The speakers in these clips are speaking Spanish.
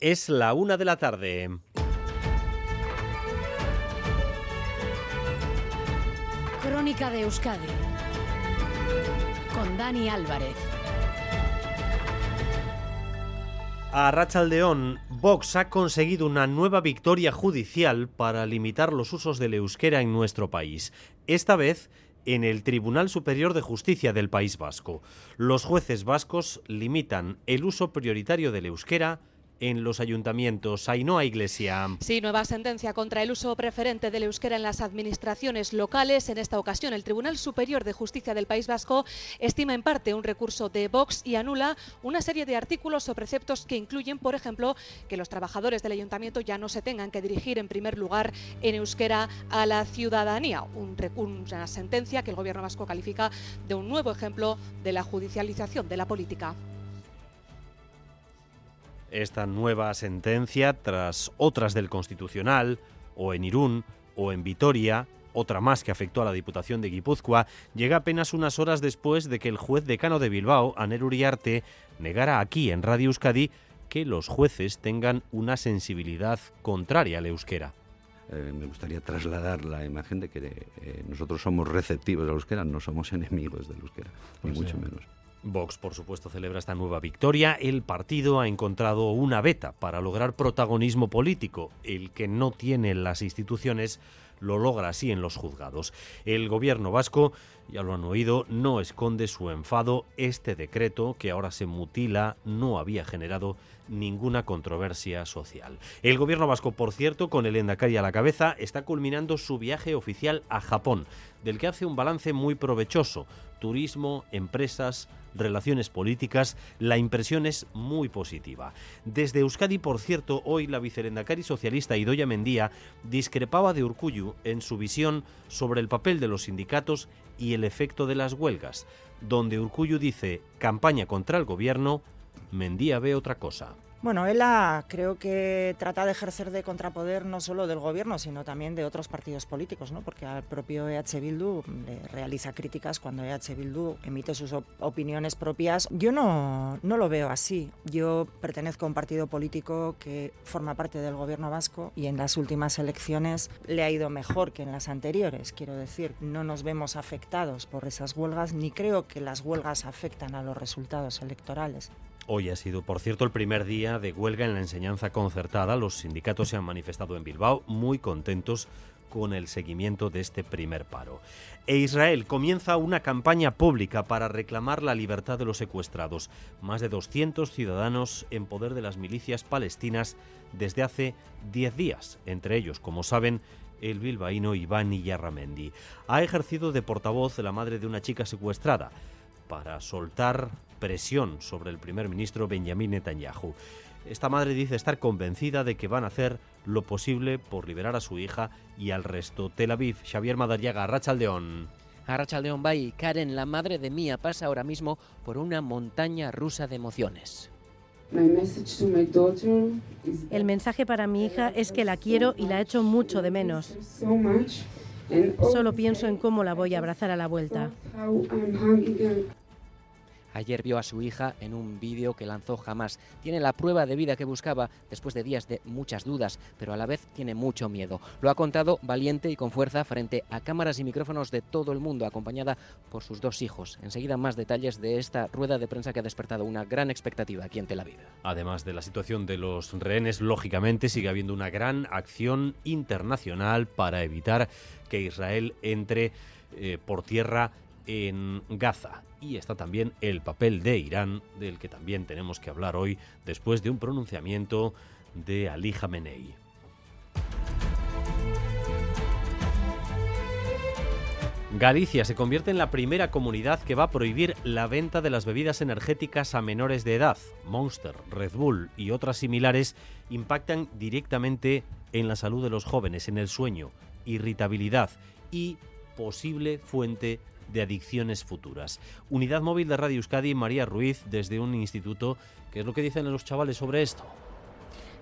Es la una de la tarde. Crónica de Euskadi con Dani Álvarez. A Rachaldeón, Vox ha conseguido una nueva victoria judicial para limitar los usos del euskera en nuestro país. Esta vez en el Tribunal Superior de Justicia del País Vasco. Los jueces vascos limitan el uso prioritario del euskera en los ayuntamientos. Ainhoa Iglesia. Sí, nueva sentencia contra el uso preferente del euskera en las administraciones locales. En esta ocasión, el Tribunal Superior de Justicia del País Vasco estima en parte un recurso de Vox y anula una serie de artículos o preceptos que incluyen, por ejemplo, que los trabajadores del ayuntamiento ya no se tengan que dirigir en primer lugar en euskera a la ciudadanía. Un, una sentencia que el Gobierno vasco califica de un nuevo ejemplo de la judicialización de la política esta nueva sentencia tras otras del Constitucional, o en Irún, o en Vitoria, otra más que afectó a la Diputación de Guipúzcoa, llega apenas unas horas después de que el juez decano de Bilbao, Aner Uriarte, negara aquí en Radio Euskadi que los jueces tengan una sensibilidad contraria al euskera. Eh, me gustaría trasladar la imagen de que eh, nosotros somos receptivos al euskera, no somos enemigos del euskera, ni pues mucho menos. Vox, por supuesto, celebra esta nueva victoria. El partido ha encontrado una beta para lograr protagonismo político. El que no tiene las instituciones lo logra así en los juzgados. El gobierno vasco, ya lo han oído, no esconde su enfado. Este decreto, que ahora se mutila, no había generado ninguna controversia social. El gobierno vasco, por cierto, con el Endacari a la cabeza, está culminando su viaje oficial a Japón, del que hace un balance muy provechoso. Turismo, empresas, relaciones políticas, la impresión es muy positiva. Desde Euskadi, por cierto, hoy la vicerendacari socialista Idoya Mendía discrepaba de Urcuyu en su visión sobre el papel de los sindicatos y el efecto de las huelgas, donde Urcuyu dice campaña contra el gobierno, Mendía ve otra cosa. Bueno, ella creo que trata de ejercer de contrapoder no solo del gobierno, sino también de otros partidos políticos, ¿no? porque al propio EH Bildu le realiza críticas cuando EH Bildu emite sus opiniones propias. Yo no, no lo veo así. Yo pertenezco a un partido político que forma parte del gobierno vasco y en las últimas elecciones le ha ido mejor que en las anteriores. Quiero decir, no nos vemos afectados por esas huelgas, ni creo que las huelgas afectan a los resultados electorales. Hoy ha sido, por cierto, el primer día de huelga en la enseñanza concertada. Los sindicatos se han manifestado en Bilbao muy contentos con el seguimiento de este primer paro. E Israel comienza una campaña pública para reclamar la libertad de los secuestrados. Más de 200 ciudadanos en poder de las milicias palestinas desde hace 10 días, entre ellos, como saben, el bilbaíno Iván Iyarramendi. Ha ejercido de portavoz la madre de una chica secuestrada para soltar presión sobre el primer ministro Benjamin Netanyahu. Esta madre dice estar convencida de que van a hacer lo posible por liberar a su hija y al resto. Tel Aviv, Xavier Madariaga, Rachaldeón. Arrachaldeón Bay, Karen, la madre de Mía, pasa ahora mismo por una montaña rusa de emociones. El mensaje para mi hija es que la quiero y la echo mucho de menos. Solo pienso en cómo la voy a abrazar a la vuelta. Ayer vio a su hija en un vídeo que lanzó jamás. Tiene la prueba de vida que buscaba después de días de muchas dudas, pero a la vez tiene mucho miedo. Lo ha contado valiente y con fuerza frente a cámaras y micrófonos de todo el mundo, acompañada por sus dos hijos. Enseguida más detalles de esta rueda de prensa que ha despertado una gran expectativa aquí en Tel Aviv. Además de la situación de los rehenes, lógicamente sigue habiendo una gran acción internacional para evitar que Israel entre eh, por tierra en Gaza. Y está también el papel de Irán, del que también tenemos que hablar hoy, después de un pronunciamiento de Ali Khamenei. Galicia se convierte en la primera comunidad que va a prohibir la venta de las bebidas energéticas a menores de edad. Monster, Red Bull y otras similares impactan directamente en la salud de los jóvenes, en el sueño, irritabilidad y posible fuente de adicciones futuras. Unidad móvil de Radio Euskadi, María Ruiz, desde un instituto. ¿Qué es lo que dicen los chavales sobre esto?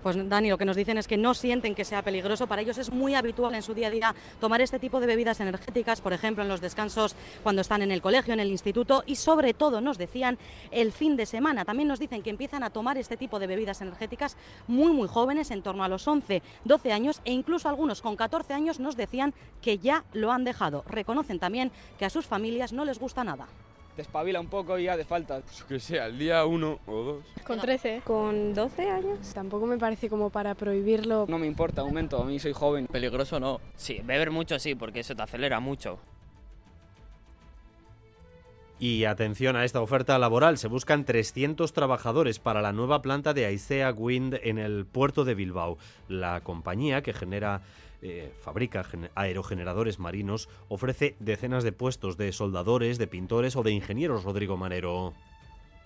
Pues Dani, lo que nos dicen es que no sienten que sea peligroso. Para ellos es muy habitual en su día a día tomar este tipo de bebidas energéticas, por ejemplo, en los descansos cuando están en el colegio, en el instituto y sobre todo nos decían el fin de semana. También nos dicen que empiezan a tomar este tipo de bebidas energéticas muy muy jóvenes, en torno a los 11, 12 años e incluso algunos con 14 años nos decían que ya lo han dejado. Reconocen también que a sus familias no les gusta nada te espabila un poco y ya de falta. Pues que sea, el día uno o dos. Con 13. Con 12 años. Tampoco me parece como para prohibirlo. No me importa, aumento, a mí soy joven. Peligroso no. Sí, beber mucho sí, porque eso te acelera mucho. Y atención a esta oferta laboral, se buscan 300 trabajadores para la nueva planta de Aisea Wind en el puerto de Bilbao. La compañía que genera eh, fabrica aerogeneradores marinos, ofrece decenas de puestos de soldadores, de pintores o de ingenieros, Rodrigo Manero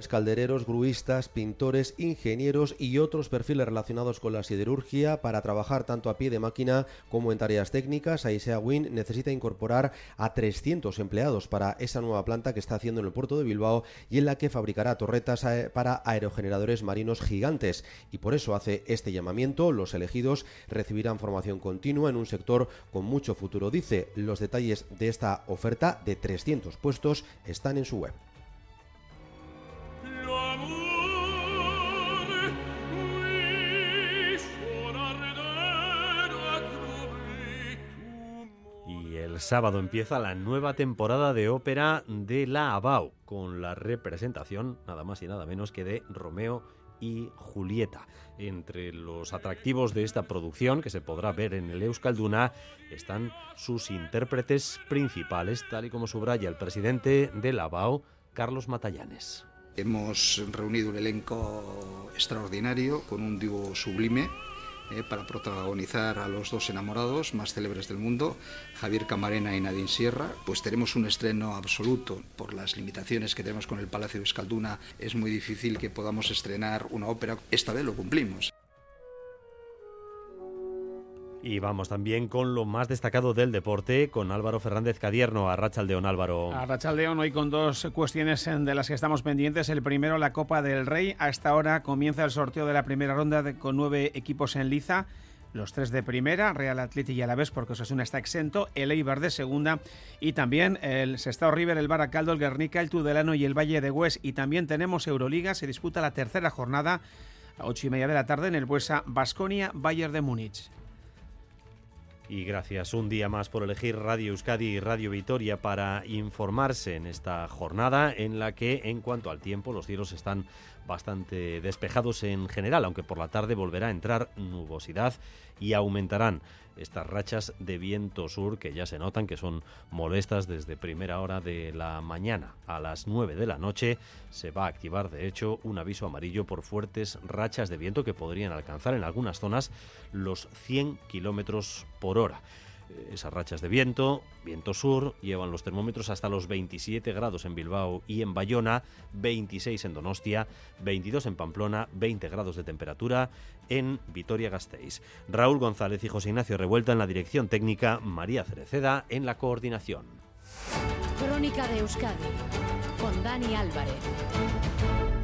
caldereros, gruistas, pintores, ingenieros y otros perfiles relacionados con la siderurgia para trabajar tanto a pie de máquina como en tareas técnicas. Aisea Wind necesita incorporar a 300 empleados para esa nueva planta que está haciendo en el puerto de Bilbao y en la que fabricará torretas para aerogeneradores marinos gigantes. Y por eso hace este llamamiento. Los elegidos recibirán formación continua en un sector con mucho futuro. Dice, los detalles de esta oferta de 300 puestos están en su web. Sábado empieza la nueva temporada de ópera de la ABAU, con la representación nada más y nada menos que de Romeo y Julieta. Entre los atractivos de esta producción, que se podrá ver en el Euskalduna, están sus intérpretes principales, tal y como subraya el presidente de la ABAU, Carlos Matallanes. Hemos reunido un elenco extraordinario con un dúo sublime eh, para protagonizar a los dos enamorados más célebres del mundo, Javier Camarena y Nadine Sierra. Pues tenemos un estreno absoluto. Por las limitaciones que tenemos con el Palacio de Escalduna, es muy difícil que podamos estrenar una ópera. Esta vez lo cumplimos. Y vamos también con lo más destacado del deporte, con Álvaro Fernández Cadierno, a Rachaldeón Álvaro. A Rachaldeón hoy con dos cuestiones de las que estamos pendientes. El primero, la Copa del Rey. A esta hora comienza el sorteo de la primera ronda con nueve equipos en liza. Los tres de primera, Real Atleti y Alavés, porque Osasuna está exento, el Eibar de segunda y también el Sestao River, el Baracaldo, el Guernica, el Tudelano y el Valle de Hues. Y también tenemos Euroliga, se disputa la tercera jornada a ocho y media de la tarde en el Buesa Basconia, Bayern de Múnich. Y gracias un día más por elegir Radio Euskadi y Radio Vitoria para informarse en esta jornada en la que, en cuanto al tiempo, los cielos están bastante despejados en general, aunque por la tarde volverá a entrar nubosidad y aumentarán estas rachas de viento sur que ya se notan que son molestas desde primera hora de la mañana. A las 9 de la noche se va a activar de hecho un aviso amarillo por fuertes rachas de viento que podrían alcanzar en algunas zonas los 100 kilómetros por hora. Esas rachas de viento, viento sur, llevan los termómetros hasta los 27 grados en Bilbao y en Bayona, 26 en Donostia, 22 en Pamplona, 20 grados de temperatura en Vitoria-Gasteiz. Raúl González y José Ignacio Revuelta en la dirección técnica, María Cereceda en la coordinación. Crónica de Euskadi con Dani Álvarez.